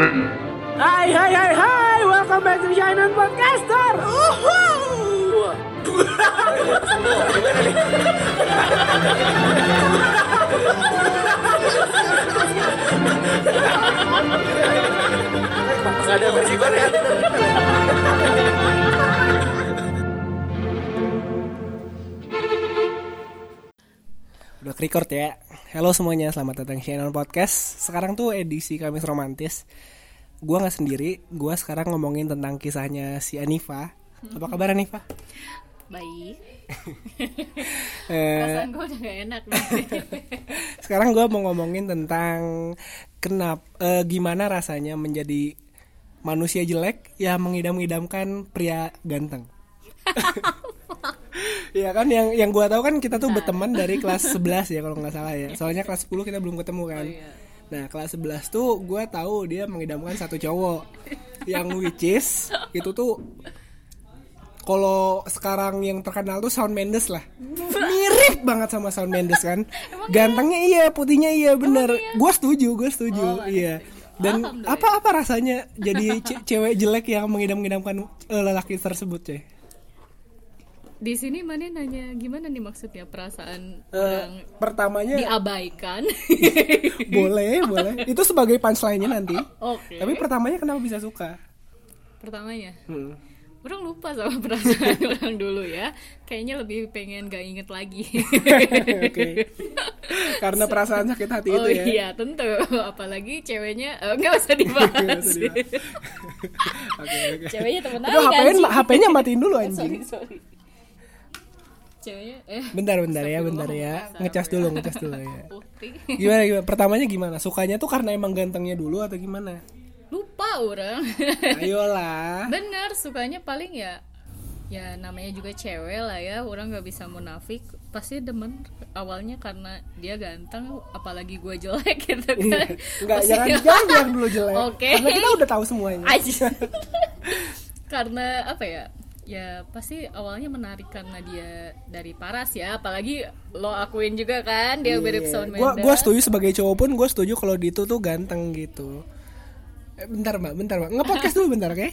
Hai hai hai hai, welcome back to Shinan Podcaster. Uhuh. Gak ada Korea. Udah record ya. Halo semuanya, selamat datang di Channel Podcast. Sekarang tuh edisi Kamis Romantis. Gua nggak sendiri, gua sekarang ngomongin tentang kisahnya si Anifa. Apa kabar Anifa? Baik. Eh, Perasaan gue udah gak enak nih. sekarang gua mau ngomongin tentang kenapa eh, gimana rasanya menjadi manusia jelek yang mengidam-idamkan pria ganteng. Iya kan yang yang gua tahu kan kita tuh berteman dari kelas 11 ya kalau nggak salah ya. Soalnya kelas 10 kita belum ketemu kan. iya. Nah, kelas 11 tuh gua tahu dia mengidamkan satu cowok yang which is itu tuh kalau sekarang yang terkenal tuh Shawn Mendes lah. Mirip banget sama Shawn Mendes kan. Gantengnya iya, putihnya iya bener. Gua setuju, gue setuju. iya. Dan apa apa rasanya jadi ce- cewek jelek yang mengidam-idamkan eh, lelaki tersebut, coy? Di sini mana nanya gimana nih maksudnya perasaan Eh, orang pertamanya diabaikan? boleh, boleh. Itu sebagai punchline-nya nanti. Oke. Tapi pertamanya kenapa bisa suka? Pertamanya, Hmm. orang lupa sama perasaan orang dulu ya. Kayaknya lebih pengen gak inget lagi. Karena perasaan sakit hati oh itu ya. iya tentu, apalagi ceweknya eh, nggak usah dibahas. Oke, oke. ceweknya temen aja HP-nya anjing. HP-nya matiin dulu sorry anjing. sorry. Ceweknya eh Bentar, bentar ya, bentar ya. Ngecas dulu, ngecas dulu ya. Gimana gimana? Pertamanya gimana? Sukanya tuh karena emang gantengnya dulu atau gimana? Lupa orang. Ayolah. Bener, sukanya paling ya ya namanya juga cewek lah ya orang nggak bisa munafik pasti demen awalnya karena dia ganteng apalagi gue jelek gitu kan Iya. Enggak, Pasti- jangan jangan bilang dulu jelek. Oke. Karena kita udah tahu semuanya. Karena apa ya ya pasti awalnya menarik karena dia dari Paras ya apalagi lo akuin juga kan dia mirip Shawn Gua Mendes gua setuju sebagai cowok pun gua setuju kalau Dito tuh ganteng gitu. Eh, bentar, Mbak, bentar, Mbak. Nge-podcast dulu bentar, oke?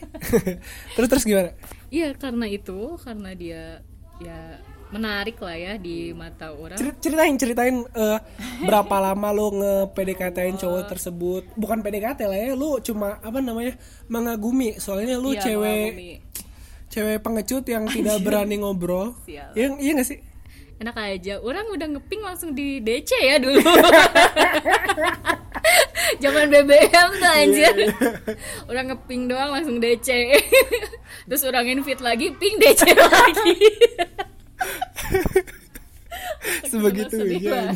terus terus gimana? iya karena itu karena dia ya menarik lah ya di mata orang Ceri- Ceritain, ceritain eh, berapa lama lo nge-PDKT-in cowok tersebut? Bukan PDKT lah ya, lu cuma apa namanya? mengagumi. Soalnya lu Iya, cewek mengagumi. Cewek pengecut yang tidak berani ngobrol. Sial. Iya, iya gak sih? enak aja orang udah ngeping langsung di DC ya dulu zaman BBM tuh anjir orang ngeping doang langsung DC terus orang invite lagi ping DC lagi Sebegitu ya.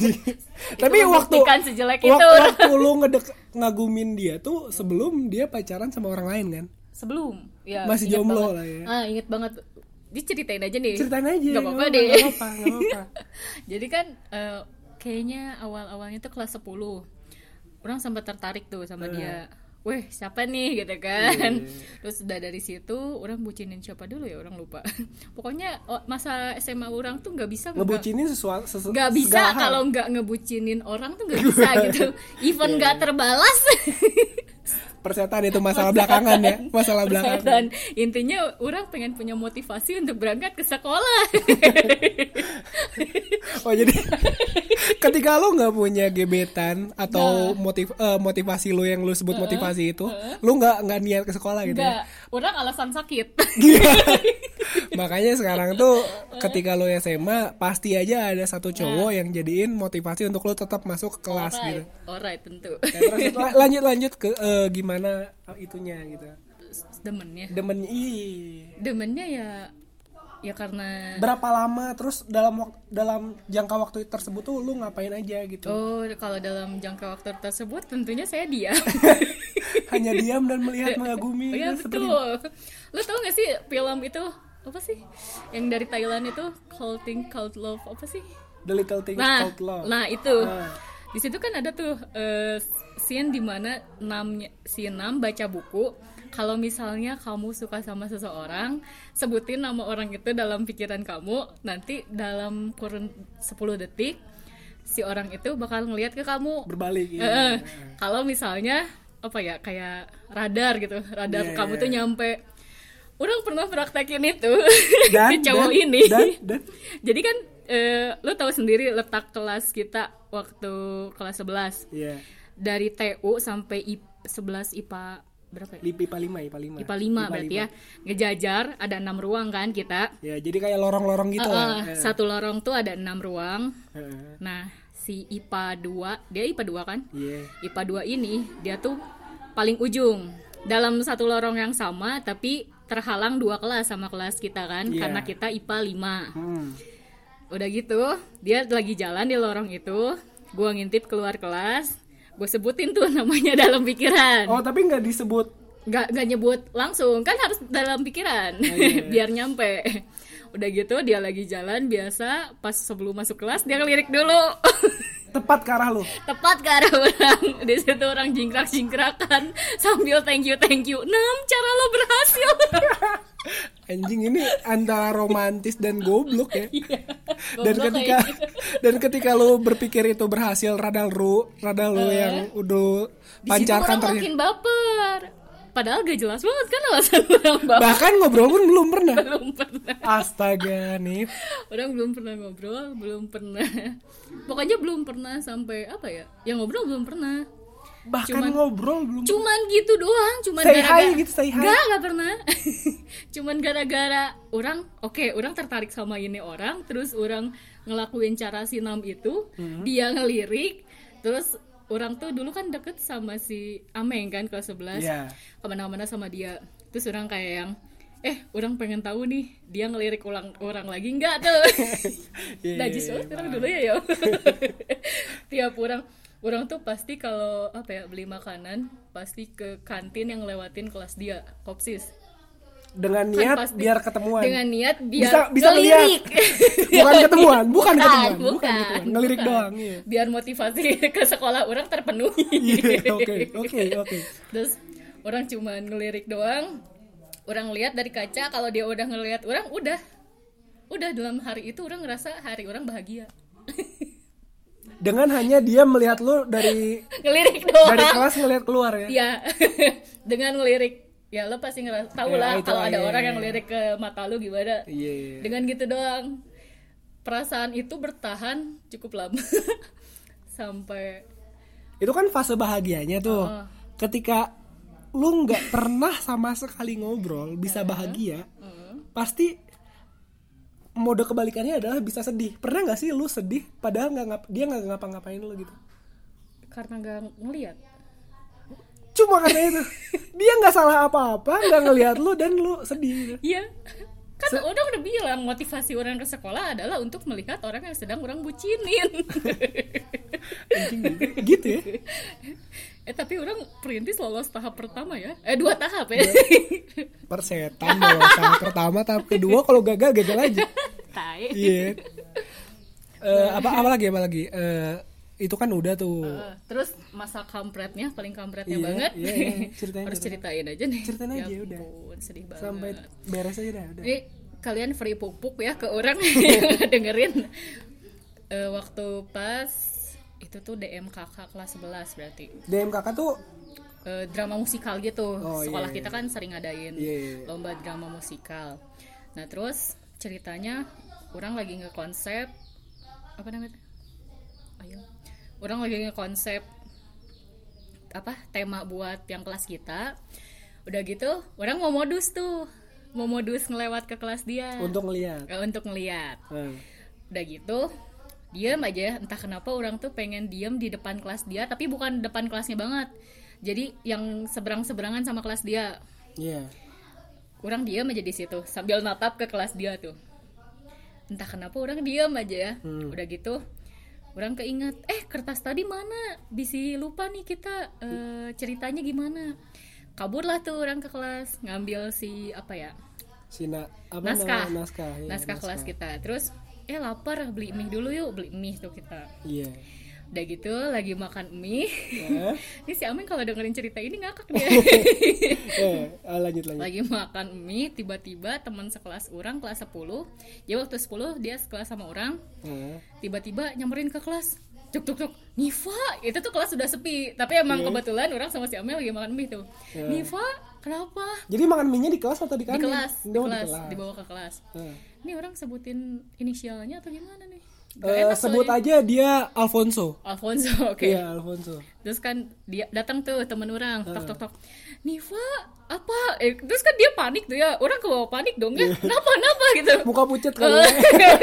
Tapi waktu sejelek itu. waktu lu ngedek ngagumin dia tuh sebelum dia pacaran sama orang lain kan? sebelum ya Masih jomblo banget. lah ya. ah inget banget. Diceritain aja nih Ceritain aja. Gak apa-apa nggak deh. Gak apa-apa, nggak apa-apa. jadi kan eh, kayaknya awal-awalnya tuh kelas 10 orang sempat tertarik tuh sama Eh. dia. Weh siapa nih? Gitu kan. Iya. Terus udah dari situ orang bucinin siapa dulu ya? Orang lupa. Pokoknya oh, masa SMA orang tuh nggak bisa nggak- Ngebucinin sesuatu sesu, nggak bisa kalau nggak ngebucinin orang tuh nggak bisa gitu. Even nggak terbalas persetan itu masalah belakangan ya masalah belakangan. Dan intinya orang pengen punya motivasi untuk berangkat ke sekolah. Oh jadi ketika lo nggak punya gebetan atau motiv eh, motivasi lo yang lo sebut motivasi itu lo nggak nggak niat ke sekolah gitu ya? Nggak. Orang alasan sakit. Makanya sekarang tuh ketika lo SMA pasti aja ada satu cowok yang jadiin motivasi untuk lo tetap masuk ke kelas gitu. alright alright tentu. Ya, terus la- lanjut lanjut ke eh, gimana itunya gitu demennya demen ih demennya ya ya karena berapa lama terus dalam dalam jangka waktu tersebut tuh lu ngapain aja gitu oh kalau dalam jangka waktu tersebut tentunya saya diam hanya diam dan melihat mengagumi Oh iya gitu, betul. Lu tau gak sih film itu apa sih? Yang dari Thailand itu Cold Thing Cold Love apa sih? the little things Nah, called love nah itu. Ah. Di situ kan ada tuh eh, scene di mana Nam si Nam baca buku. Kalau misalnya kamu suka sama seseorang, sebutin nama orang itu dalam pikiran kamu. Nanti dalam kurun 10 detik si orang itu bakal ngelihat ke kamu. berbalik ya. eh. kalau misalnya apa ya kayak radar gitu radar Iya, kamu iya, tuh iya. nyampe orang pernah praktekin itu Dan, cowok dan, ini dan, dan jadi kan eh, lo tahu sendiri letak kelas kita waktu kelas 11 Iya. dari TU sampai I, 11 IPA berapa ya? IPA 5, IPA 5. IPA 5 berarti ya ngejajar ada enam ruang kan kita Ya, jadi kayak lorong-lorong gitu Eh, lah. eh, satu lorong tuh ada enam ruang Heeh. nah si IPA 2 dia IPA 2 kan Iya. IPA 2 ini dia tuh paling ujung dalam satu lorong yang sama tapi terhalang dua kelas sama kelas kita kan Iya. karena kita IPA 5 Hmm. Udah gitu dia lagi jalan di lorong itu. Gua ngintip keluar kelas. Gue sebutin tuh namanya dalam pikiran. Oh, tapi nggak disebut. nggak nggak nyebut langsung. Kan harus dalam pikiran. Iya. biar nyampe. Udah gitu dia lagi jalan. Biasa pas sebelum masuk kelas dia ngelirik dulu. Tepat ke arah lu. tepat ke arah orang. Di situ orang jingkrak jingkrakan sambil thank you thank you. Nam cara lo berhasil Anjing ini antara romantis dan goblok ya. dan Goblok ketika dan ketika lu berpikir itu berhasil radal lu, radal lu yang udah di situ pancarkan ternyata. makin baper padahal gak jelas banget kan alasan orang baper Bahkan ngobrol pun belum pernah. belum pernah Astaga nih. orang belum pernah ngobrol belum pernah pokoknya belum pernah sampai apa ya yang ngobrol belum pernah Bahkan Cuman- ngobrol belum. cuman gitu doang cuman Say gara-gara hi gitu, say hi. Nggak, nggak pernah cuman gara-gara orang oke orang tertarik sama ini orang terus orang ngelakuin cara sinam itu Hmm. dia ngelirik terus orang tuh dulu kan deket sama si Ameng kan kelas 11 Iya. ke mana-mana sama dia terus orang kayak yang eh orang pengen tahu nih dia ngelirik ulang orang lagi nggak tuh Iya, najis iya, banget orang dulu ya ya tiap orang orang tuh pasti kalau apa ya beli makanan pasti ke kantin yang lewatin kelas dia kopsis Dengan Kan niat pasti. biar ketemuan. dengan niat biar Bisa bisa lihat. ngelirik bukan ketemuan, bukan, ketemuan, bukan, bukan ketemuan. Ngelirik bukan. doang, iya. biar motivasi ke sekolah orang terpenuhi Iya, oke, oke, oke. terus orang cuma ngelirik doang orang lihat dari kaca kalau dia udah ngelihat orang udah udah dalam hari itu orang ngerasa hari orang bahagia Dengan hanya dia melihat lu dari ngelirik doang dari kelas ngelihat keluar ya. ya dengan ngelirik ya lo pasti ngerasa tahu Ya, lah itu, kalau ada iya, orang iya. yang ngelirik ke mata lu gimana Iya. dengan gitu doang perasaan itu bertahan cukup lama sampai Itu kan fase bahagianya tuh. Oh. Ketika lu nggak pernah sama sekali ngobrol bisa bahagia, pasti mode kebalikannya adalah bisa sedih. Pernah nggak sih lu sedih padahal nggak ngap dia nggak ngapa-ngapain lu gitu? karena nggak ngelihat Cuma karena itu dia nggak salah apa-apa, nggak ngelihat lu dan lu sedih. Gitu. Iya. Kan udah udah bilang motivasi orang ke sekolah adalah untuk melihat orang yang sedang orang bucinin. Anjing gitu, gitu ya. eh tapi orang perintis lolos tahap pertama ya. Eh dua tahap ya. Persetan dong. Tahap pertama, tahap kedua kalau gagal gagal aja. Tai. Iya. Eh, apa apa lagi apa lagi? Eh, itu kan udah tuh. Eh, terus masa kampretnya paling kampretnya Iya, banget. iya, iya. Ceritain, Harus ceritain. ceritain aja nih. Ceritain Ya aja, udah. ampun, sedih banget. Sampai beres aja dah. Udah. Kalian free pupuk ya ke orang dengerin. Eh, waktu pas itu tuh DMKK kelas 11 berarti. DMKK tuh eh, drama musikal gitu. Oh, Sekolah iya, kita kan sering ngadain Iya, iya. lomba drama musikal. Nah, terus ceritanya orang lagi ngekonsep apa namanya? Ayo. Orang lagi ngekonsep apa tema buat yang kelas kita. Udah gitu, orang mau modus tuh. Mau modus ngelewat ke kelas dia. untuk ngeliat. Eh, untuk ngeliat. Nah, Udah gitu, diam aja. Entah kenapa orang tuh pengen diam di depan kelas dia, tapi bukan depan kelasnya banget. Jadi yang seberang-seberangan sama kelas dia. Iya. Orang diam aja di situ sambil natap ke kelas dia tuh. Entah kenapa orang diam aja ya. Hmm. Udah gitu, orang keinget, eh kertas tadi mana? Bisi lupa nih kita eh, ceritanya gimana. Kaburlah tuh orang ke kelas ngambil si apa ya? Sina apa naskah naskah iya, naskah kelas kita terus eh lapar beli mie dulu yuk beli mie tuh kita Iya. udah gitu lagi makan mie Ya. ini si Amin kalau dengerin cerita ini ngakak dia eh, ah, lanjut lanjut. lagi makan mie tiba-tiba teman sekelas orang kelas 10 dia waktu 10 dia sekelas sama orang tiba-tiba nyamperin ke kelas tuk tuk tuk Niva itu tuh kelas sudah sepi tapi emang Iya. kebetulan orang sama si Amel lagi makan mie tuh Iya. Niva kenapa Jadi makan mie di kelas atau di di kantin? kelas di Oh, kelas dibawa ke kelas Eh. ini orang sebutin inisialnya atau gimana nih Eh, enak sebut soalnya. aja dia Alfonso. Alfonso oke Iya, Alfonso. terus kan dia datang tuh temen orang tok tok tok Niva apa eh, terus kan dia panik tuh ya orang kebawa panik dong Iya. ya kenapa kenapa gitu Muka pucet kali ya.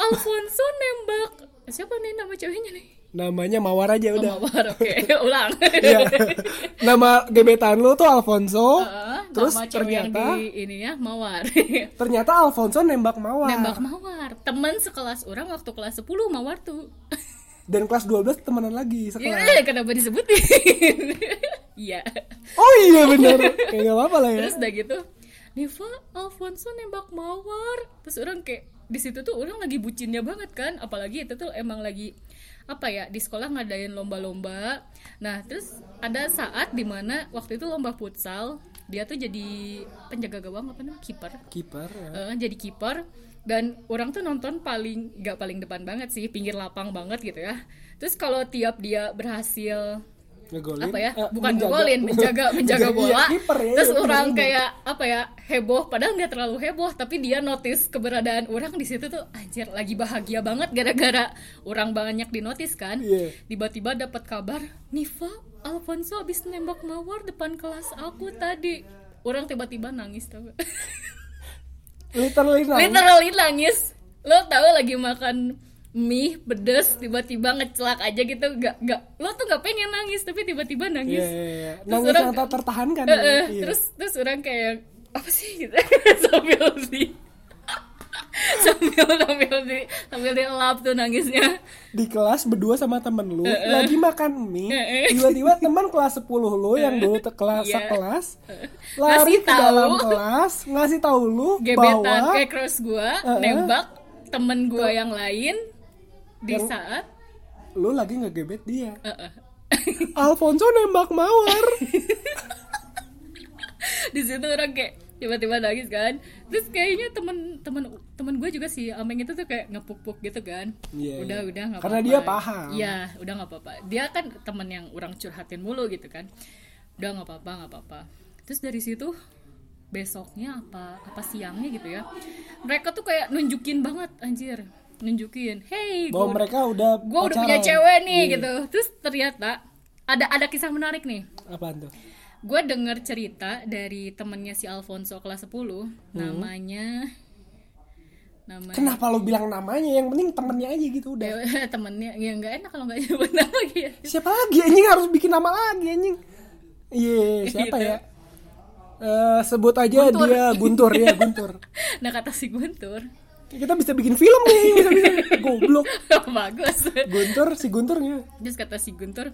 Alfonso nembak siapa nih nama ceweknya nih Namanya Mawar aja Oh, udah. Mawar, oke ulang Iya. Nama gebetan lu tuh Alfonso. Heeh, terus nama cewek yang ternyata di ini ya Mawar ternyata Alfonso nembak Mawar. nembak Mawar teman sekelas orang waktu kelas 10 Mawar tuh Dan kelas 12 temenan lagi sekelas. Iya, kenapa disebutin iya Oh iya bener. Kayak gak apa-apa lah ya. terus udah gitu Neva Alfonso nembak Mawar terus orang kayak di situ tuh orang lagi bucinnya banget kan apalagi itu tuh emang lagi apa ya di sekolah ngadain lomba-lomba. Nah terus ada saat di mana waktu itu lomba futsal dia tuh jadi penjaga gawang apa namanya? Kiper. Kiper ya. Eh, jadi kiper. Dan orang tuh nonton paling gak paling depan banget sih pinggir lapang banget gitu ya. Terus kalau tiap dia berhasil Ngegolin. apa ya Eh, bukan menjaga- ngegolin menjaga menjaga Iya, bola kiper ya, terus iya, orang kayak apa ya heboh padahal nggak terlalu heboh tapi dia notice keberadaan orang di situ tuh anjir lagi bahagia banget gara-gara orang banyak di notice kan Iya. tiba-tiba dapat kabar Niva Alfonso abis nembak mawar depan kelas aku tadi orang tiba-tiba nangis tau gak? Literally nangis. literally nangis lo tahu lagi makan mie pedes tiba-tiba ngecelak aja gitu gak gak lo tuh gak pengen nangis tapi tiba-tiba Iya, nangis iya, iya. Terus Nangis orang- yang tak tertahankan. Eh, ya. eh, Iya. terus terus orang kayak apa sih gitu sambil di sambil sambil di sambil di lap tuh nangisnya di kelas berdua sama temen lu lagi makan mie Eh, eh. tiba-tiba teman kelas 10 lu yang dulu te- kelas Iya. sekelas Ngasih lari ke tahu. dalam kelas ngasih tahu lu gebetan bahwa kayak cross gua Eh, eh. nembak temen gua yang lain di Yang- saat? lu lagi ngegebet dia. Eh, eh. Alfonso nembak mawar. Di situ orang kayak tiba-tiba nangis kan. Terus kayaknya temen temen temen gue juga si Ameng itu tuh kayak ngepuk-puk gitu kan. Iya, udah iya. udah nggak Karena apa-apa. dia paham. iya udah nggak apa-apa. Dia kan temen yang orang curhatin mulu gitu kan. Udah nggak apa-apa nggak apa-apa. Terus dari situ besoknya apa apa siangnya gitu ya. Mereka tuh kayak nunjukin banget anjir nunjukin hey bahwa gua- mereka udah gue udah punya cewek nih Iya. gitu. Terus ternyata ada ada kisah menarik nih. Apaan tuh? Gue denger cerita dari temennya si Alfonso kelas 10 namanya namanya kenapa lu bilang namanya? Yang penting temennya aja gitu udah. Ya, temennya ya nggak enak kalau nggak nyebut nama gitu. Siapa lagi? Anjing harus bikin nama lagi anjing. Iya siapa Gitu. ya? Eh, sebut aja Guntur. dia Guntur. Ya Guntur. Nah kata si Guntur kita bisa bikin film nih bisa bisa goblok. Bagus. Guntur si Gunturnya terus kata si Guntur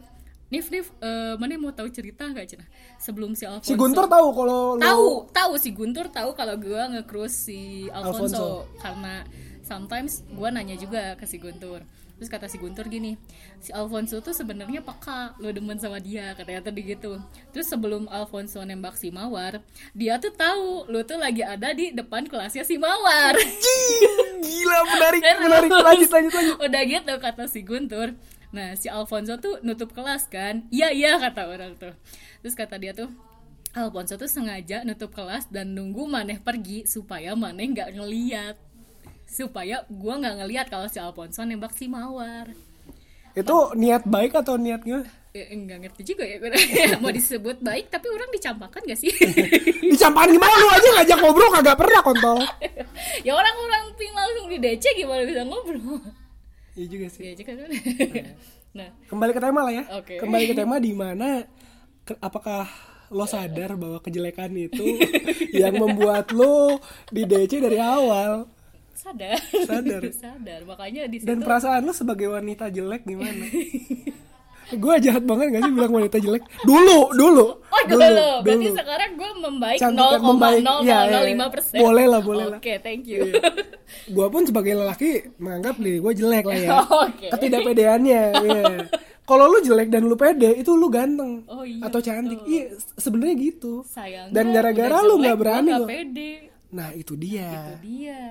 Nif Nif eh, mana mau tahu cerita nggak cina? Sebelum si Alfonso. Si Guntur tahu kalau tahu tahu. Si Guntur tahu kalau gue nge-cruise si Alfonso, Alfonso. karena sometimes gue nanya juga ke si Guntur terus kata si Guntur gini si Alfonso tuh sebenarnya peka lo demen sama dia katanya tadi gitu terus sebelum Alfonso nembak si Mawar dia tuh tahu lo tuh lagi ada di depan kelasnya si Mawar. Gila menarik menarik. Lanjut lanjut lanjut. udah gitu kata si Guntur. Nah si Alfonso tuh nutup kelas kan? Iya iya kata orang tuh. Terus kata dia tuh Alfonso tuh sengaja nutup kelas dan nunggu maneh pergi supaya maneh nggak ngeliat supaya gua nggak ngeliat kalau si Alfonso nembak si Mawar. Itu niat baik atau niatnya? Eh, nggak ngerti juga ya mau disebut baik tapi orang dicampakan gak sih? Dicampakan gimana? Lu aja ngajak ngobrol kagak pernah kontol. Ya orang-orang ping langsung di DC gimana bisa ngobrol? Iya juga sih. Ya aja kan? Nah. Kembali ke tema lah ya. Oke. kembali ke tema di mana ke- apakah lo sadar bahwa kejelekan itu yang membuat lo di DC dari awal sadar Sadar. sadar makanya di situ dan perasaan lo sebagai wanita jelek gimana gue jahat banget gak sih bilang wanita jelek dulu dulu Oh dulu, berarti sekarang gue membaik Cantikan membaik. Iya, iya, iya. 0,005 persen. Boleh lah, boleh lah. Oke, thank you. gue pun sebagai lelaki menganggap diri gue jelek lah ya Oke. ketidakpedeannya iya. kalau lu jelek dan lu pede itu lu ganteng Oh iya, atau cantik iya sebenarnya gitu Sayang. Dan gara-gara lu nggak berani Gak pede. nah itu dia Dia.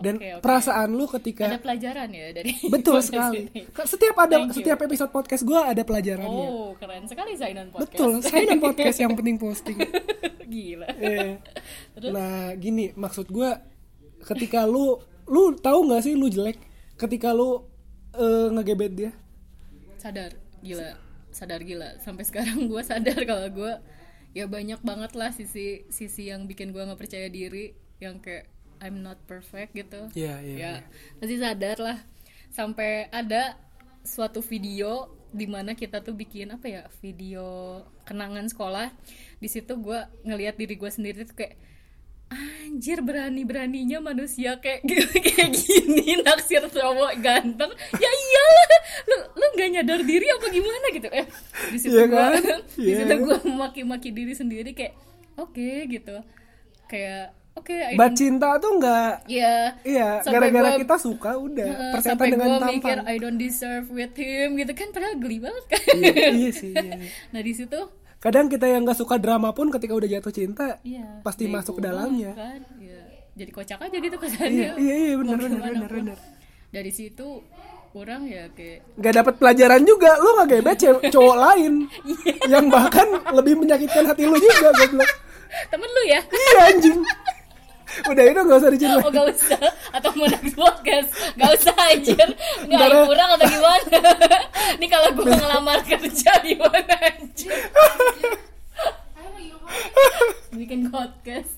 Dan Oke, oke. perasaan lu ketika ada pelajaran ya dari betul sekali. ini. setiap ada Thank setiap episode podcast gue ada pelajarannya. Oh keren sekali Zainan podcast. Betul dan podcast yang penting posting. Gila. Eh, nah gini maksud gue ketika lu lu tahu nggak sih lu jelek ketika lu eh, ngegebet dia? Sadar gila. Sadar gila. Sampai sekarang gue sadar kalau gue ya banyak banget lah sisi sisi yang bikin gue nggak percaya diri. Yang kayak I'm not perfect gitu Iya, iya, ya iya. pasti sadar lah sampai ada suatu video di mana kita tuh bikin apa ya video kenangan sekolah di situ gue ngelihat diri gue sendiri tuh kayak anjir berani beraninya manusia kayak kayak gini naksir cowok ganteng ya iyalah lu lu nggak nyadar diri apa gimana gitu eh di situ Iya gua kan? di Iya. situ gue maki-maki diri sendiri kayak oke gitu kayak oke I Bat cinta tuh nggak Iya. iya Sampai gara-gara kita suka udah. Heeh, persetan dengan gue mikir tampan I don't deserve with him gitu kan padahal geli banget kan. Iya, iya sih iya. nah di situ kadang kita yang nggak suka drama pun ketika udah jatuh cinta iya pasti bego masuk ke dalamnya. kan. Iya. jadi kocak aja gitu kesannya iya iya. iya benar Mau benar gimana benar pun. benar dari situ orang ya kayak nggak dapat pelajaran juga lu nggak gebet cowok lain. Iya. yang bahkan lebih menyakitkan hati lu juga goblok. Temen lu ya? Iya anjing udah itu nggak usah diceritain. Oh gak usah. Atau mau next podcast. Gak usah anjir. Nggak ada kurang atau gimana? Ini kalau gue ngelamar kerja gimana anjir? Bikin podcast.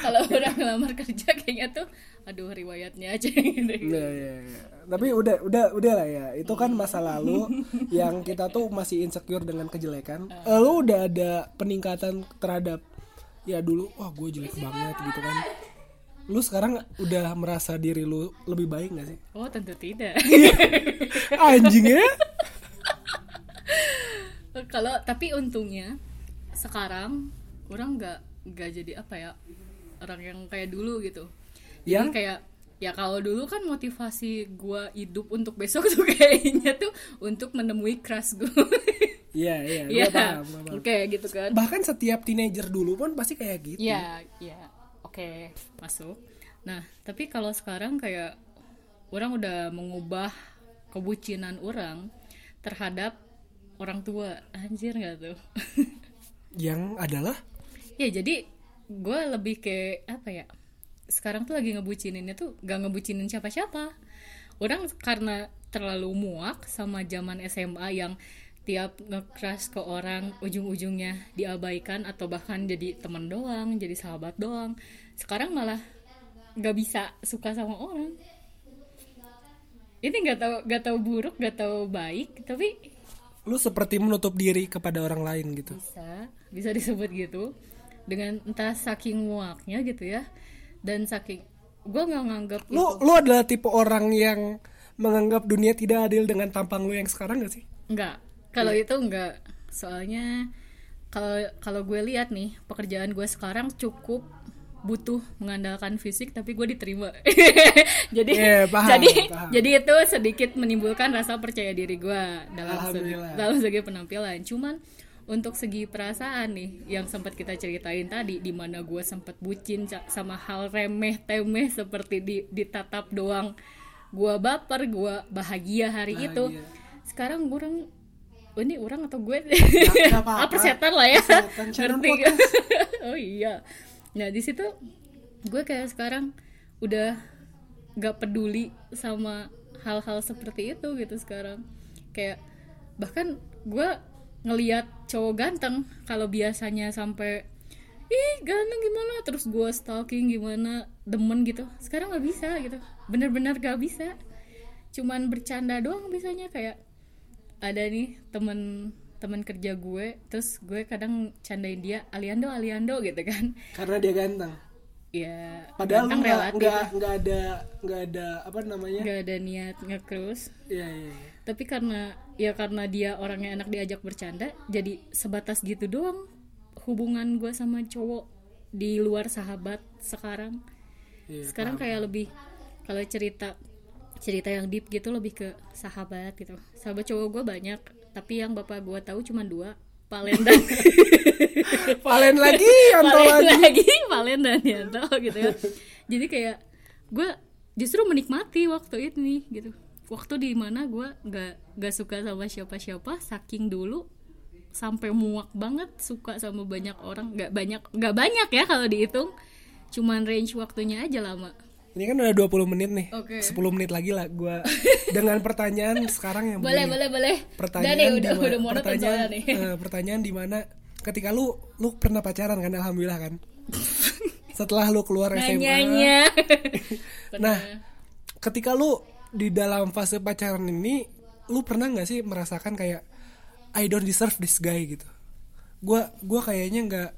Kalau orang ngelamar kerja kayaknya tuh Aduh riwayatnya aja gitu Iya, iya, iya. Tapi udah udah udah lah ya. Itu kan masa lalu yang kita tuh masih insecure dengan kejelekan. Eh, Lu udah ada peningkatan terhadap ya dulu wah gue jelek banget gitu kan. Lu sekarang udah merasa diri lu lebih baik gak sih? Oh tentu tidak Anjing ya. kalau tapi untungnya sekarang orang nggak nggak jadi apa ya orang yang kayak dulu gitu jadi Yang? kayak ya kalau dulu kan motivasi gua hidup untuk besok tuh kayaknya tuh untuk menemui crush gue Iya, iya, Iya, paham, gua paham. oke gitu kan Bahkan setiap teenager dulu pun pasti kayak gitu. Iya, iya. Oke, masuk. Nah, tapi kalau sekarang kayak orang udah mengubah kebucinan orang terhadap orang tua. Anjir nggak tuh? Yang adalah ya, jadi gue lebih ke apa ya? Sekarang tuh lagi ngebucininnya tuh gak ngebucinin siapa-siapa. Orang karena terlalu muak sama zaman SMA yang tiap nge-crush ke orang ujung-ujungnya diabaikan atau bahkan jadi teman doang, jadi sahabat doang. Sekarang malah nggak bisa suka sama orang. Ini nggak tahu nggak tahu buruk, nggak tahu baik, tapi lu seperti menutup diri kepada orang lain gitu. bisa bisa disebut gitu dengan entah saking muaknya gitu ya dan saking gue nggak nganggap Lu itu lu adalah tipe orang yang menganggap dunia tidak adil dengan tampang lu yang sekarang gak sih? nggak. Kalau itu nggak. Soalnya kalau kalau gue lihat nih pekerjaan gue sekarang cukup butuh mengandalkan fisik tapi gue diterima. Jadi Iya, paham, jadi paham. jadi itu sedikit menimbulkan rasa percaya diri gue dalam segi, dalam segi penampilan. Cuman untuk segi perasaan nih yang sempat kita ceritain tadi di mana gue sempat bucin sama hal remeh temeh seperti di ditatap doang. Gue baper gue bahagia hari itu. Bahagia. sekarang orang oh, ini orang atau gue? Ah, persetan lah ya. Ngerti oh iya. Nah di situ gue kayak sekarang udah gak peduli sama hal-hal seperti itu gitu sekarang. Kayak bahkan gue ngeliat cowok ganteng kalau biasanya sampai ih ganteng gimana terus gue stalking gimana demen gitu sekarang nggak bisa gitu bener-bener gak bisa cuman bercanda doang bisanya kayak ada nih temen temen kerja gue terus gue kadang candain dia Aliando Aliando gitu kan Karena dia ganteng. ya Padahal ganteng nggak relatif nggak ada nggak ada apa namanya? nggak ada niat nge-cruise Iya iya. iya. Tapi karena ya karena dia orangnya enak diajak bercanda jadi sebatas gitu doang hubungan gue sama cowok di luar sahabat sekarang. Iya, sekarang kayak lebih kalau cerita cerita yang deep gitu lebih ke sahabat gitu. Sahabat cowok gue banyak tapi yang bapak gue tahu cuma dua Valen dan Valen lagi, Yanto Valen lagi. lagi Valen dan Yanto gitu ya. Jadi kayak gue justru menikmati waktu ini gitu waktu di mana gue gak gak suka sama siapa-siapa saking dulu sampai muak banget suka sama banyak orang nggak banyak nggak banyak ya kalau dihitung cuman range waktunya aja lama Ini kan udah 20 menit nih. Oke. 10 menit lagi lah gua dengan pertanyaan sekarang yang boleh begini. boleh boleh Pertanyaan udah nih udah di ma- udah pertanyaan, nih eh, pertanyaan di mana ketika lu lu pernah pacaran kan alhamdulillah kan. Setelah lu keluar SMA. nanyanya Nah, ketika lu di dalam fase pacaran ini lu pernah nggak sih merasakan kayak I don't deserve this guy gitu. Gua gua kayaknya nggak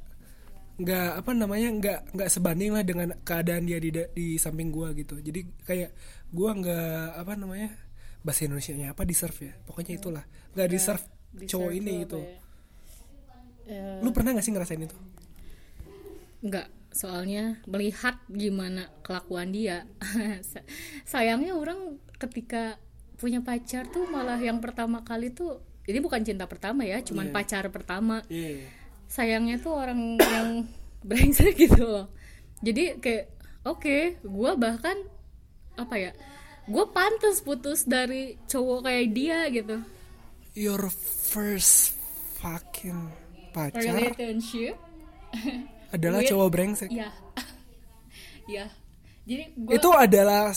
nggak apa namanya nggak nggak sebanding lah dengan keadaan dia di di samping gua gitu. Jadi kayak gua nggak apa namanya bahasa Indonesia nya apa deserve ya. Pokoknya itulah. nggak deserve cowok Deserve ini tuh gitu. ya? Eh, Lu pernah nggak sih ngerasain itu? Enggak, soalnya melihat gimana kelakuan dia. Sa- Sayangnya orang ketika punya pacar tuh malah yang pertama kali tuh ini bukan cinta pertama ya, cuman Iya. pacar pertama. Iya. Sayangnya tuh orang yang brengsek gitu loh. Jadi kayak oke, gua bahkan apa ya? Gue pantas putus dari cowok kayak dia gitu. Your first fucking pacar Relationship. adalah cowok brengsek. Ya. ya. Jadi gua itu adalah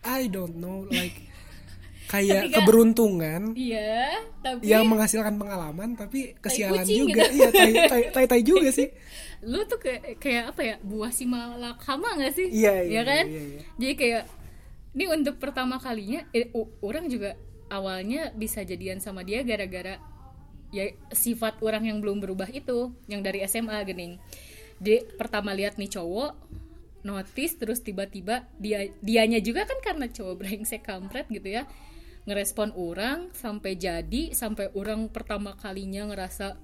I don't know like kayak Ketika- keberuntungan Iya, tapi yang menghasilkan pengalaman tapi kesialan kucing juga gitu. iya tai, tai, tai, tai juga sih lu tuh kayak kayak apa ya buah si malakama gak sih Iya, iya, Ya kan iya, iya. jadi kayak ini untuk pertama kalinya eh, orang juga awalnya bisa jadian sama dia gara-gara ya sifat orang yang belum berubah itu yang dari SMA gening. Dia pertama lihat nih cowok notice terus tiba-tiba dia dianya juga kan karena cowok brengsek kampret gitu ya ngerespon orang sampai jadi sampai orang pertama kalinya ngerasa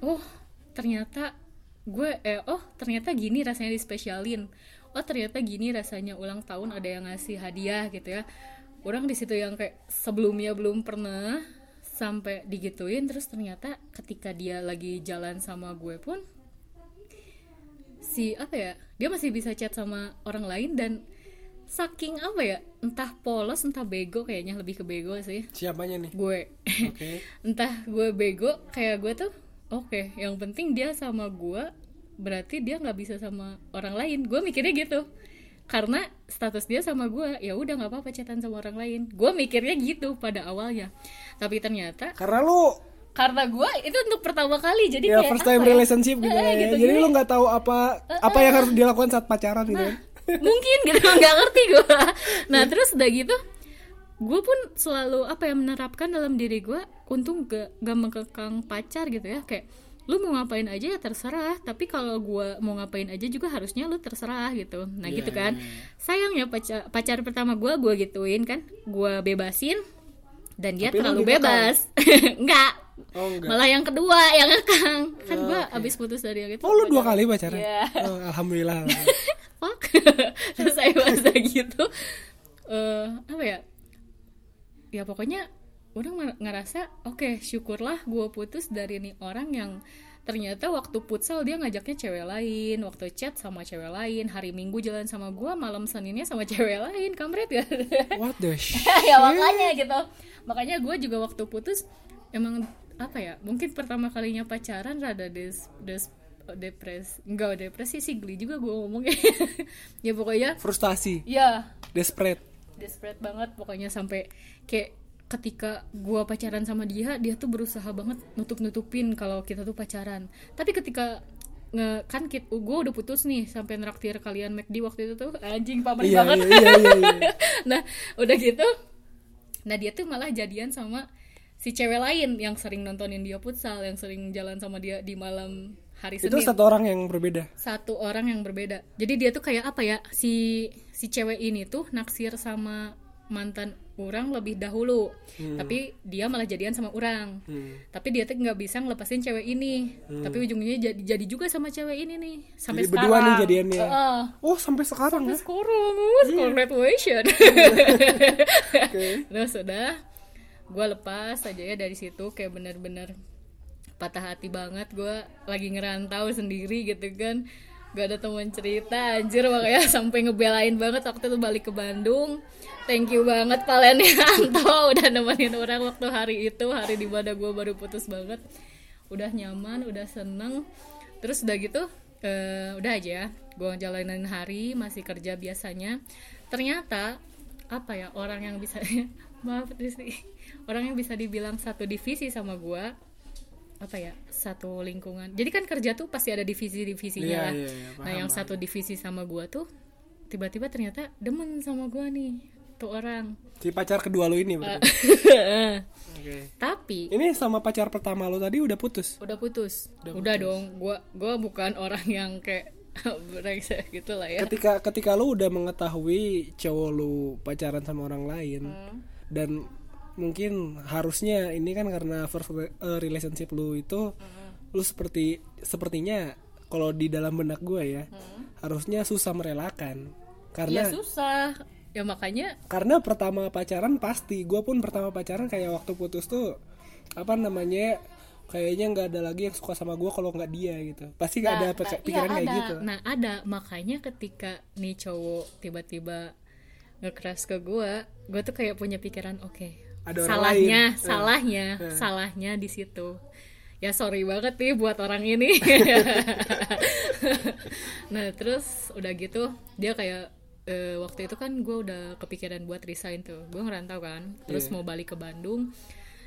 oh ternyata gue eh oh ternyata gini rasanya dispesialin. Oh ternyata gini rasanya ulang tahun ada yang ngasih hadiah gitu ya. Orang di situ yang kayak sebelumnya belum pernah sampai digituin terus ternyata ketika dia lagi jalan sama gue pun si apa ya dia masih bisa chat sama orang lain dan saking apa ya entah polos entah bego kayaknya lebih ke bego sih. Siapanya nih? Gue. Oke. Entah gue bego kayak gue tuh oke yang penting dia sama gue berarti dia nggak bisa sama orang lain. Gue mikirnya gitu. Karena status dia sama gue ya udah nggak apa-apa chatan sama orang lain. Gue mikirnya gitu pada awalnya tapi ternyata karena lu karena gue itu untuk pertama kali jadi ya kayak first time ya? relationship gitu, Eh, ya. gitu, jadi jadi- lu nggak tahu apa apa yang harus dilakukan saat pacaran gitu kan? mungkin gitu nggak ngerti gue nah terus udah gitu gue pun selalu apa ya menerapkan dalam diri gue untung gak, gak mengekang pacar gitu ya. Kayak lu mau ngapain aja ya terserah tapi kalau gue mau ngapain aja juga harusnya lu terserah gitu. Nah Iya, gitu kan. iya, sayangnya pacar pacar pertama gue gue gituin kan. Gue bebasin dan dia Tapi lu terlalu dikekang? bebas. Enggak oh enggak malah yang kedua yang ngekang kan Oh, gue oke. abis putus dari yang itu. Oh lu dua kali pacaran? Iya. oh, alhamdulillah. Fuck. Terus saya bahasa gitu eh apa ya? Ya pokoknya udah mer- ngerasa oke syukurlah gue putus dari nih orang yang ternyata waktu futsal dia ngajaknya cewek lain waktu chat sama cewek lain hari minggu jalan sama gue malam seninnya sama cewek lain kampret ya what the shit? ya makanya gitu. Makanya gue juga waktu putus emang apa ya mungkin pertama kalinya pacaran rada des des depres enggak depresi sih geli juga gue ngomongnya. Ya pokoknya frustasi. Ya. Desperate. Desperate banget pokoknya sampai kayak ketika gua pacaran sama dia dia tuh berusaha banget nutup nutupin kalau kita tuh pacaran. Tapi ketika nge kan kit gue udah putus nih sampai neraktir kalian McD waktu itu tuh anjing pamrih iya banget. iya iya iya, iya. nah udah gitu nah dia tuh malah jadian sama si cewek lain yang sering nontonin dia futsal yang sering jalan sama dia di malam hari itu Senin. satu orang yang berbeda? Satu orang yang berbeda. Jadi dia tuh kayak apa ya si si cewek ini tuh naksir sama mantan orang lebih dahulu. Tapi dia malah jadian sama orang. Hmm. tapi dia tuh nggak bisa ngelepasin cewek ini. Tapi ujungnya jadi jadi juga sama cewek ini nih sampai Jadi berdua nih sekarang jadiannya. Heeh. oh sampai sekarang ya? sekarang congratulations. Oke. Terus udah gue lepas aja ya dari situ kayak bener-bener patah hati banget. Gue lagi ngerantau sendiri gitu kan gak ada teman cerita anjir makanya sampai ngebelain banget waktu itu balik ke Bandung. Thank you banget Palenianto udah nemenin orang waktu hari itu hari di mana gue baru putus banget. Udah nyaman udah seneng. Terus udah gitu eh, udah aja gue jalanin hari masih kerja biasanya. Ternyata apa ya orang yang bisa maaf Rizky. Orang yang bisa dibilang satu divisi sama gue apa ya satu lingkungan jadi kan kerja tuh pasti ada divisi-divisinya Iya, lah iya, iya, paham, nah yang paham. satu divisi sama gue tuh tiba-tiba ternyata demen sama gue nih tuh orang Si pacar kedua lu ini berarti. Oke. tapi Ini sama pacar pertama lu tadi udah putus. udah putus Udah udah, dong gue gua bukan orang yang kayak brengsek gitu lah ya Ketika ketika lu udah mengetahui cowok lu pacaran sama orang lain Hmm. dan mungkin harusnya ini kan karena first eh, relationship lu itu Hmm. lu seperti sepertinya kalau di dalam benak gue ya harusnya susah merelakan ya karena susah ya makanya karena pertama pacaran pasti gue pun pertama pacaran kayak waktu putus tuh apa namanya kayaknya nggak ada lagi yang suka sama gue kalau nggak dia gitu pasti nggak ada Nah, peka- nah, pikiran iya kayak ada. gitu Nah ada makanya ketika nih cowok tiba-tiba ngekeras ke gue, gue tuh kayak punya pikiran oke. Ada orang salahnya, lain. Eh. salahnya, Eh. salahnya di situ. Ya sorry banget nih buat orang ini. nah terus udah gitu dia kayak eh, waktu itu kan gue udah kepikiran buat resign tuh. Gue ngerantau kan, terus Iya. mau balik ke Bandung.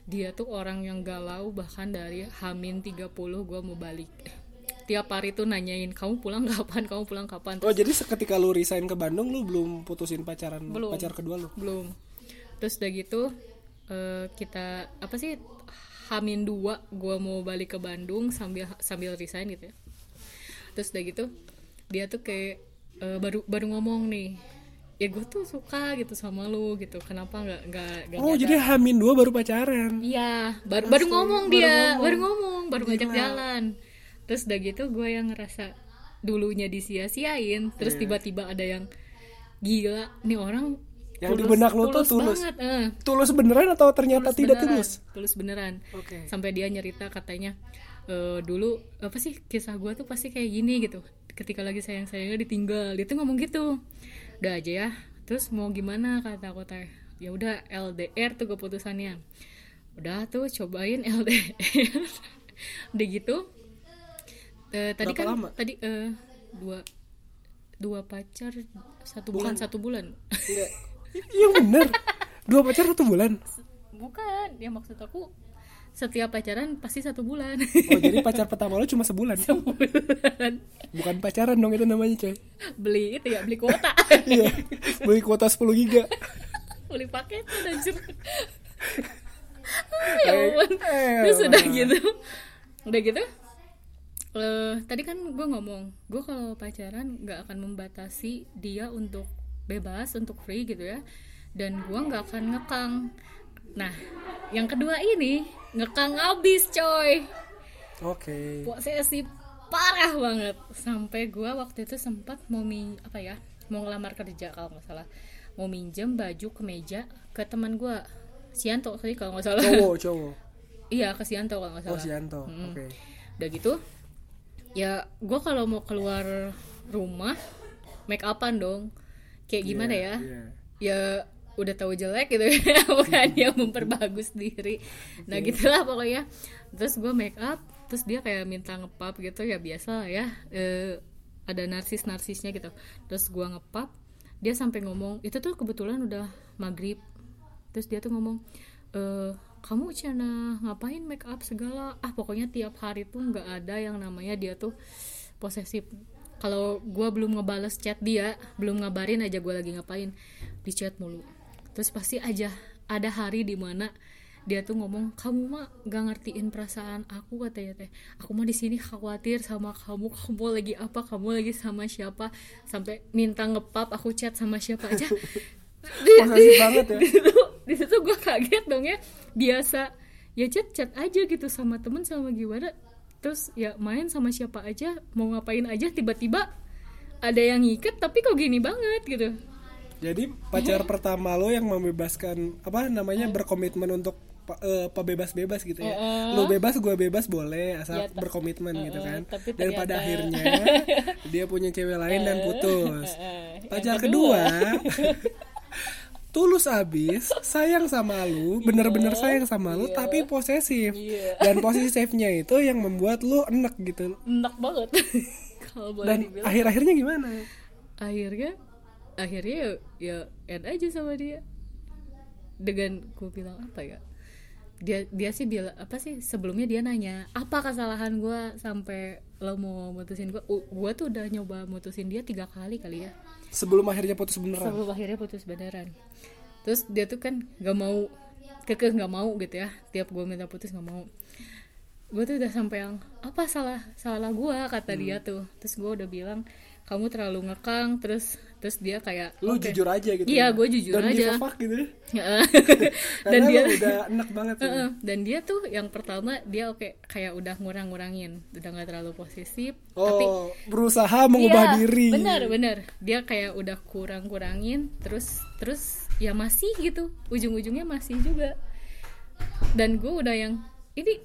Dia tuh orang yang galau bahkan dari Hamin 30 gue mau balik tiap hari tuh nanyain kamu pulang kapan kamu pulang kapan oh jadi seketika lu resign ke Bandung lu belum putusin pacaran Belum. pacar kedua lu belum terus udah gitu eh, kita apa sih hamin dua gue mau balik ke Bandung sambil sambil resign gitu ya terus udah gitu dia tuh kayak eh, baru baru ngomong nih ya gue tuh suka gitu sama lu gitu kenapa nggak nggak oh nyadar?" jadi Hamin dua baru pacaran Iya, baru baru ngomong dia, baru ngomong, baru ngajak jalan. Terus udah gitu gue yang ngerasa dulunya disia-siain, terus Iya. tiba-tiba ada yang gila, nih orang Yang di benak lu tuh tulus. banget, eh. tulus beneran atau ternyata Tulus tidak beneran, tulus tulus beneran. Oke. Sampai dia nyerita katanya "Eh, dulu apa sih kisah gue tuh pasti kayak gini gitu. Ketika lagi sayang-sayangnya ditinggal, dia tuh ngomong gitu. Udah aja ya. Terus mau gimana kata aku teh. Ya udah LDR tuh keputusannya. Udah tuh cobain LDR. udah gitu. eh, tadi Berapa kan lama? tadi eh, dua dua pacar satu bulan satu bulan. Enggak. Iya bener. Dua pacar satu bulan. Bukan, ya maksud aku setiap pacaran pasti satu bulan. Oh jadi pacar pertama lu cuma sebulan. Sebulan. Bukan pacaran dong itu namanya coy. beli itu ya beli kuota Iya. Beli kuota 10 giga. beli paket anjir ya ampun Eh, terus udah elah. gitu udah gitu eh tadi kan gue ngomong gue kalau pacaran nggak akan membatasi dia untuk bebas untuk free gitu ya dan gue nggak akan ngekang nah yang kedua ini ngekang abis coy Oke. posesif parah banget sampai gua waktu itu sempat mau min apa ya mau ngelamar kerja kalau nggak salah mau minjem baju kemeja ke teman gua Sianto tadi kalau nggak salah Cowok, cowok. iya ke Sianto kalau nggak Oh, salah Sianto. Mm. Oke. udah gitu ya gua kalau mau keluar rumah make upan dong kayak gimana Iya, ya? iya. ya udah tahu jelek gitu ya. Bukan dia memperbagus diri. Nah gitulah pokoknya. Terus gue make up terus dia kayak minta ngepap gitu. Ya biasa lah ya. Eh, ada narsis narsisnya gitu. Terus gue ngepap dia sampai ngomong itu tuh kebetulan udah maghrib. Terus dia tuh ngomong eh kamu cina ngapain make up segala? Ah pokoknya tiap hari tuh nggak ada yang namanya dia tuh posesif kalau gue belum ngebales chat dia belum ngabarin aja gue lagi ngapain di chat mulu. Terus pasti aja ada hari di mana dia tuh ngomong kamu mah gak ngertiin perasaan aku katanya teh. Aku mah di sini khawatir sama kamu kamu lagi apa kamu lagi sama siapa sampai minta ngepap aku chat sama siapa aja. Di, Posesif banget ya. di situ di situ gue kaget dong ya. Biasa. Ya chat chat aja gitu sama temen sama gimana terus ya main sama siapa aja mau ngapain aja tiba-tiba ada yang ngiket tapi kok gini banget gitu Jadi pacar pertama lo yang membebaskan apa namanya berkomitmen untuk eh, pebebas-bebas gitu ya. Heeh. Lu bebas, gue bebas boleh asal Ya, berkomitmen gitu Heeh, kan. tapi Dan pada akhirnya dia punya cewek lain dan putus. Pacar Yang kedua, tulus abis, sayang sama lu, bener-bener sayang sama lu, tapi posesif. Iya. Dan posesifnya itu yang membuat lu enek gitu. enak banget kalau boleh Dan dibilang akhir-akhirnya gimana? akhirnya akhirnya ya, ya end aja sama dia dengan gue bilang apa ya dia dia sih bilang apa sih sebelumnya dia nanya apa kesalahan gue sampai lo mau mutusin gue gue tuh udah nyoba mutusin dia tiga kali kali ya Sebelum akhirnya putus beneran. sebelum akhirnya putus beneran. Terus dia tuh kan gak mau kekeh nggak mau gitu ya. Tiap gue minta putus nggak mau. Gue tuh udah sampai yang apa salah salah gue kata dia tuh. Terus gue udah bilang kamu terlalu ngekang terus terus dia kayak Lu "Oke." jujur aja gitu. Iya, ya? gue jujur Dan aja. fuck gitu ya. dan dia udah enek banget tuh. Heeh, dan dia tuh yang pertama dia oke kayak udah ngurang-ngurangin udah nggak terlalu posesif tapi Oh, berusaha mengubah Iya, diri. benar benar dia kayak udah kurang kurangin terus terus ya masih gitu ujung-ujungnya masih juga dan gue udah yang ini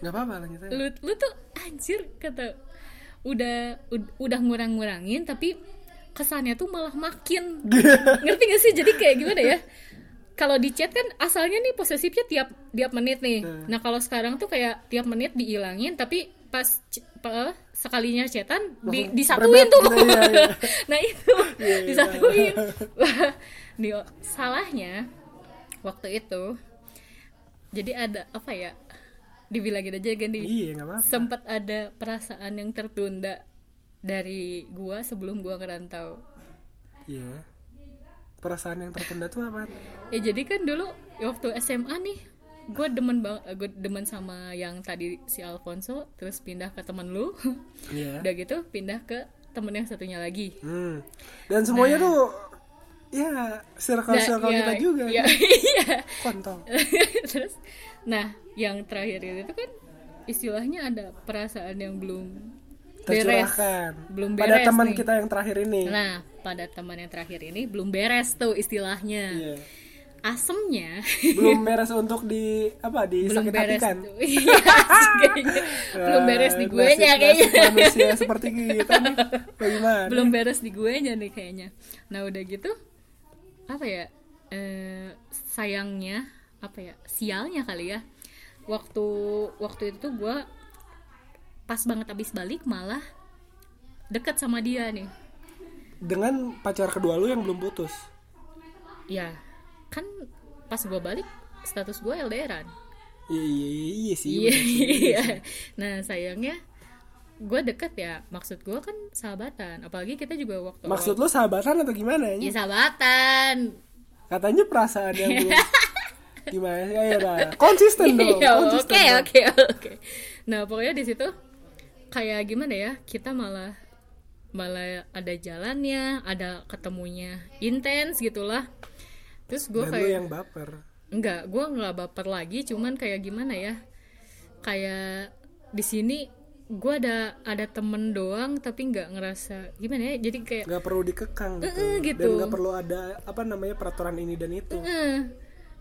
Gak apa-apa lanjut aja. lu lu tuh anjir kata udah ud- udah ngurang-ngurangin tapi kesannya tuh malah makin. Ngerti gak sih? Jadi kayak gimana ya? Kalau di chat kan asalnya nih posesifnya tiap tiap menit nih. Nah kalau sekarang tuh kayak tiap menit diilangin tapi pas pa- sekalinya chatan di, disatuin berbet tuh. Gitu, iya, iya. nah itu. Iya, iya. disatuin. Di salahnya waktu itu jadi ada apa ya dibilangin aja ganti Iya, gak apa-apa. sempat ada perasaan yang tertunda dari gua sebelum gua ngerantau Iya. Perasaan yang tertunda tuh apa? ya jadi kan dulu waktu SMA nih gue demen banget gue demen sama yang tadi si Alfonso terus pindah ke temen lu Iya. udah gitu pindah ke temen yang satunya lagi Hmm. Dan semuanya tuh ya circle-circle Nah, kita ya- juga. ya, kan? iya Kontol. terus nah yang terakhir itu kan istilahnya ada perasaan yang belum beres belum Pada beres teman nih. kita yang terakhir ini. nah pada teman yang terakhir ini belum beres tuh istilahnya Iya. asemnya Belum beres untuk di apa di belum sakit beres hatikan. Iya, belum beres di gue nya kayaknya manusia seperti kita nih. Bagaimana? belum beres di gue nya nih kayaknya nah udah gitu apa ya eh, sayangnya apa ya sialnya kali ya. Waktu waktu itu tuh gue pas banget abis balik malah deket sama dia nih. Dengan pacar kedua lu yang belum putus. ya kan pas gue balik status gue LDRan Iya iya iya, iya sih. iya iya. nah sayangnya gue deket ya. Maksud gue kan sahabatan. Apalagi kita juga waktu Maksud lu sahabatan atau gimana ya ya? sahabatan. Katanya perasaan yang belum gimana sih? Ayo dah. Konsisten dong. Iya, konsisten oke dong. oke oke nah pokoknya di situ kayak gimana ya kita malah malah ada jalannya ada ketemunya intens gitulah terus gue kayak yang baper. enggak gue nggak baper lagi cuman kayak gimana ya kayak di sini gue ada ada temen doang tapi nggak ngerasa gimana ya jadi kayak nggak perlu dikekang gitu, eh, gitu. dan nggak perlu ada apa namanya peraturan ini dan itu Eh,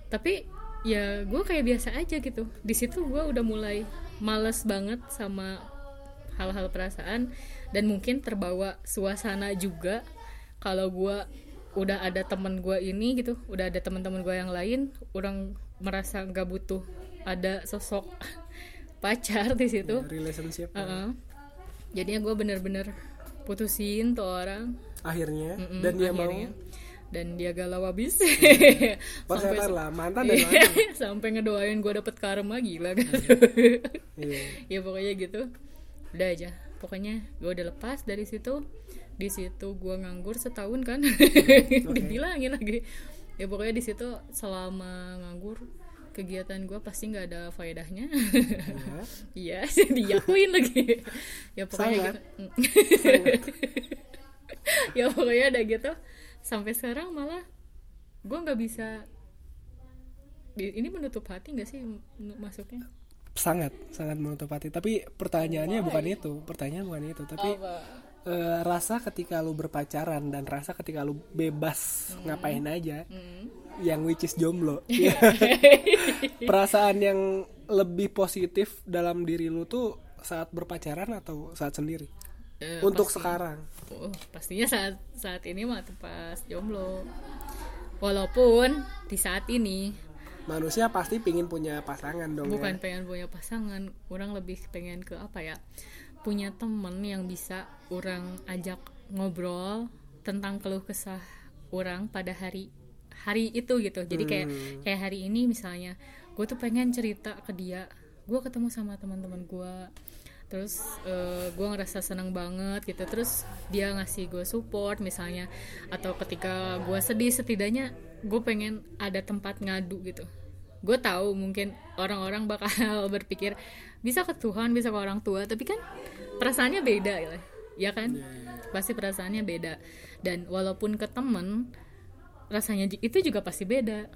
tapi ya gue kayak biasa aja gitu di situ gue udah mulai males banget sama hal-hal perasaan dan mungkin terbawa suasana juga kalau gue udah ada temen gue ini gitu udah ada teman-teman gue yang lain orang merasa nggak butuh ada sosok pacar di situ relationship Heeh. jadinya gue bener-bener putusin tuh orang akhirnya Mm-mm, dan dia akhirnya. mau dan dia galau habis. Pasangan lah mantan dan mana sampai ngedoain gue dapet karma gila kan. Iya. ya pokoknya gitu. Udah aja. Pokoknya gue udah lepas dari situ. Di situ gue nganggur setahun kan. Dibilangin lagi. Ya pokoknya di situ selama nganggur kegiatan gue pasti nggak ada faedahnya. Ya. iya diakuin lagi. Ya pokoknya Sangat. gitu. Ya pokoknya ada gitu sampai sekarang malah gue nggak bisa ini menutup hati nggak sih masuknya sangat sangat menutup hati. Tapi pertanyaannya bukan itu pertanyaan bukan itu. Tapi eh, rasa ketika lu berpacaran dan rasa ketika lu bebas ngapain aja Hmm. yang which is jomblo. Iya. perasaan yang lebih positif dalam diri lu tuh saat berpacaran atau saat sendiri? Eh, untuk pasti- sekarang Oh, pastinya saat saat ini mah pas jomblo. Walaupun di saat ini manusia pasti pingin punya pasangan dong bukan ya. pengen punya pasangan, orang lebih pengen ke apa ya? Punya temen yang bisa orang ajak ngobrol tentang keluh kesah orang pada hari hari itu gitu. Jadi kayak Hmm. kayak hari ini misalnya, gue tuh pengen cerita ke dia, gue ketemu sama teman-teman gue terus gue ngerasa senang banget gitu. Terus dia ngasih gue support misalnya. Atau ketika gue sedih setidaknya gue pengen ada tempat ngadu gitu. Gue tahu mungkin orang-orang bakal berpikir bisa ke Tuhan bisa ke orang tua. Tapi kan perasaannya beda ya ya kan? Pasti perasaannya beda. Dan walaupun ke temen rasanya itu juga pasti beda.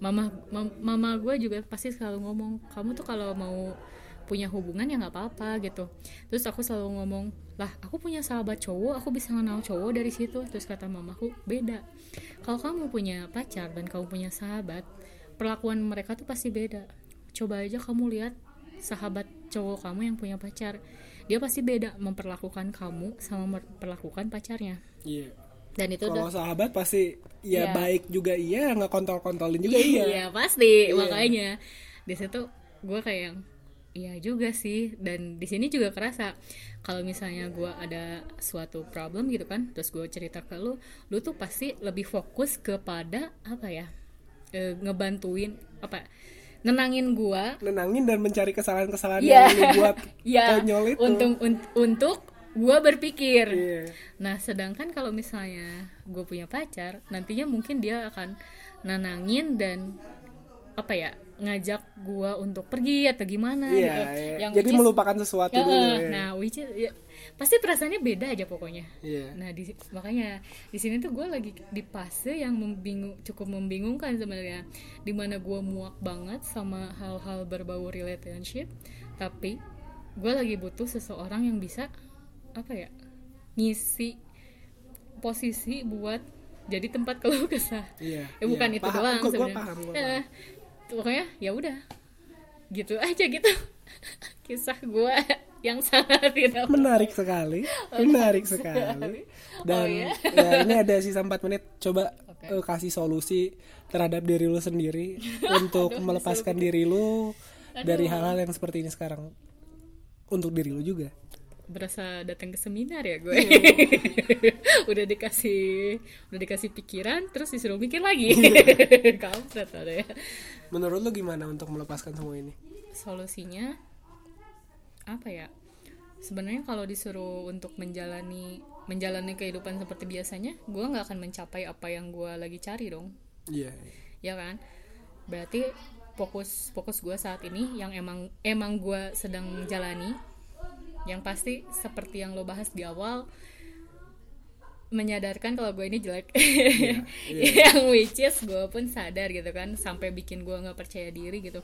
Mama mam- mama gue juga pasti selalu ngomong kamu tuh kalau mau punya hubungan ya nggak apa-apa gitu terus aku selalu ngomong lah aku punya sahabat cowok aku bisa kenal cowok dari situ terus kata mamaku beda kalau kamu punya pacar dan kamu punya sahabat perlakuan mereka tuh pasti beda coba aja kamu lihat sahabat cowok kamu yang punya pacar dia pasti beda memperlakukan kamu sama memperlakukan pacarnya Iya. dan itu Kalau udah sahabat pasti ya Iya. baik juga iya, nggak kontol-kontolin juga iya. Iya pasti Iya. makanya di situ gue kayak iya juga sih dan di sini juga kerasa kalau misalnya gue ada suatu problem gitu kan terus gue cerita ke lu lu tuh pasti lebih fokus kepada apa ya e, ngebantuin apa nenangin gue Nenangin dan mencari kesalahan-kesalahan Iya. yang lu buat ya konyol itu. untuk un- untuk gue berpikir Iya. Nah, sedangkan kalau misalnya gue punya pacar, nantinya mungkin dia akan nanangin dan apa ya ngajak gue untuk pergi atau gimana Iya, gitu. iya. Yang Jadi which is- melupakan sesuatu Ya, dulu. eh, ya. Nah, which is, ya, pasti perasaannya beda aja pokoknya. Iya. Nah, di, makanya di sini tuh gue lagi di fase yang membingung, cukup membingungkan sebenarnya, di mana gue muak banget sama hal-hal berbau relationship, tapi gue lagi butuh seseorang yang bisa apa ya ngisi posisi buat jadi tempat keluh kesah. Iya, Ya bukan iya. itu Paham, doang gua- gua sebenarnya. paham, gua Ya, paham. Pokoknya ya udah gitu aja gitu kisah gue yang sangat tidak Menarik sekali, menarik sekali. Dan Oh, iya? ya, ini ada sisa 4 menit. Coba Oke. eh, kasih solusi terhadap diri lu sendiri untuk melepaskan diri lu dari hal-hal yang seperti ini sekarang. Untuk diri lu juga. Berasa datang ke seminar ya gue Iya. udah dikasih udah dikasih pikiran terus disuruh mikir lagi Iya. kampret ada ya Menurut lu gimana untuk melepaskan semua ini? solusinya apa ya sebenarnya kalau disuruh untuk menjalani menjalani kehidupan seperti biasanya gue nggak akan mencapai apa yang gue lagi cari dong Iya. ya kan berarti fokus fokus gue saat ini yang emang emang gue sedang jalani yang pasti seperti yang lo bahas di awal menyadarkan kalau gue ini jelek yang which is gue pun sadar gitu kan sampai bikin gue nggak percaya diri gitu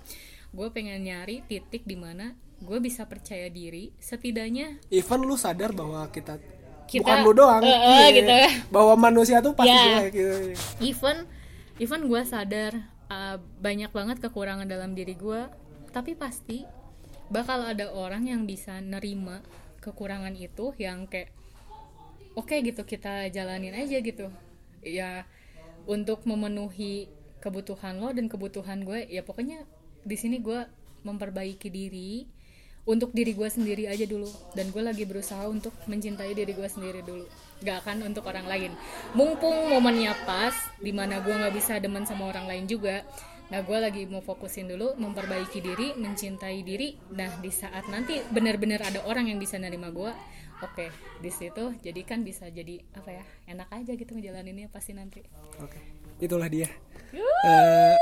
gue pengen nyari titik di mana gue bisa percaya diri setidaknya Even lu sadar bahwa kita, Kita- bukan lu doang, Eh, eh, iya. gitu bahwa manusia tuh pasti Ya. jelek gitu. even even gue sadar uh, banyak banget kekurangan dalam diri gue tapi pasti bakal ada orang yang bisa nerima kekurangan itu yang kayak oke gitu kita jalanin aja gitu. Ya untuk memenuhi kebutuhan lo dan kebutuhan gue ya pokoknya di sini gue memperbaiki diri untuk diri gue sendiri aja dulu. Dan gue lagi berusaha untuk mencintai diri gue sendiri dulu. Gak akan untuk orang lain. Mumpung momennya pas di mana gue nggak bisa demen sama orang lain juga nah gue lagi mau fokusin dulu memperbaiki diri mencintai diri. Nah di saat nanti benar-benar ada orang yang bisa nerima gue oke di situ jadi kan bisa jadi apa ya enak aja gitu ngejalaninnya pasti nanti. Oke, itulah dia. Eh,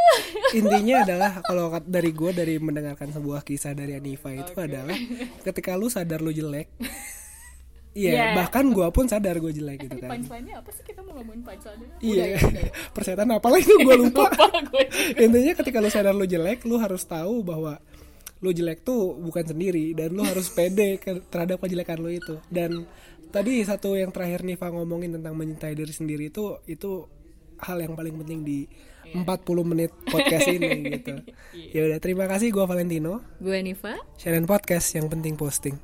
intinya adalah kalau dari gue dari mendengarkan sebuah kisah dari Anifa itu adalah ketika lu sadar lu jelek, iya Yeah. bahkan gue pun sadar gue jelek gitu kan. punchline-nya apa sih kita mau ngomongin punchline Iya, persetan apalah itu gue lupa. gue Intinya ketika lu sadar lu jelek, lu harus tahu bahwa lu jelek tuh bukan sendiri dan lu harus pede ke- terhadap kejelekan lu itu. Dan tadi satu yang terakhir Niva ngomongin tentang mencintai diri sendiri itu itu hal yang paling penting di 40 menit podcast ini gitu. Ya udah terima kasih gua Valentino. Gue Niva. Sharing podcast yang penting posting.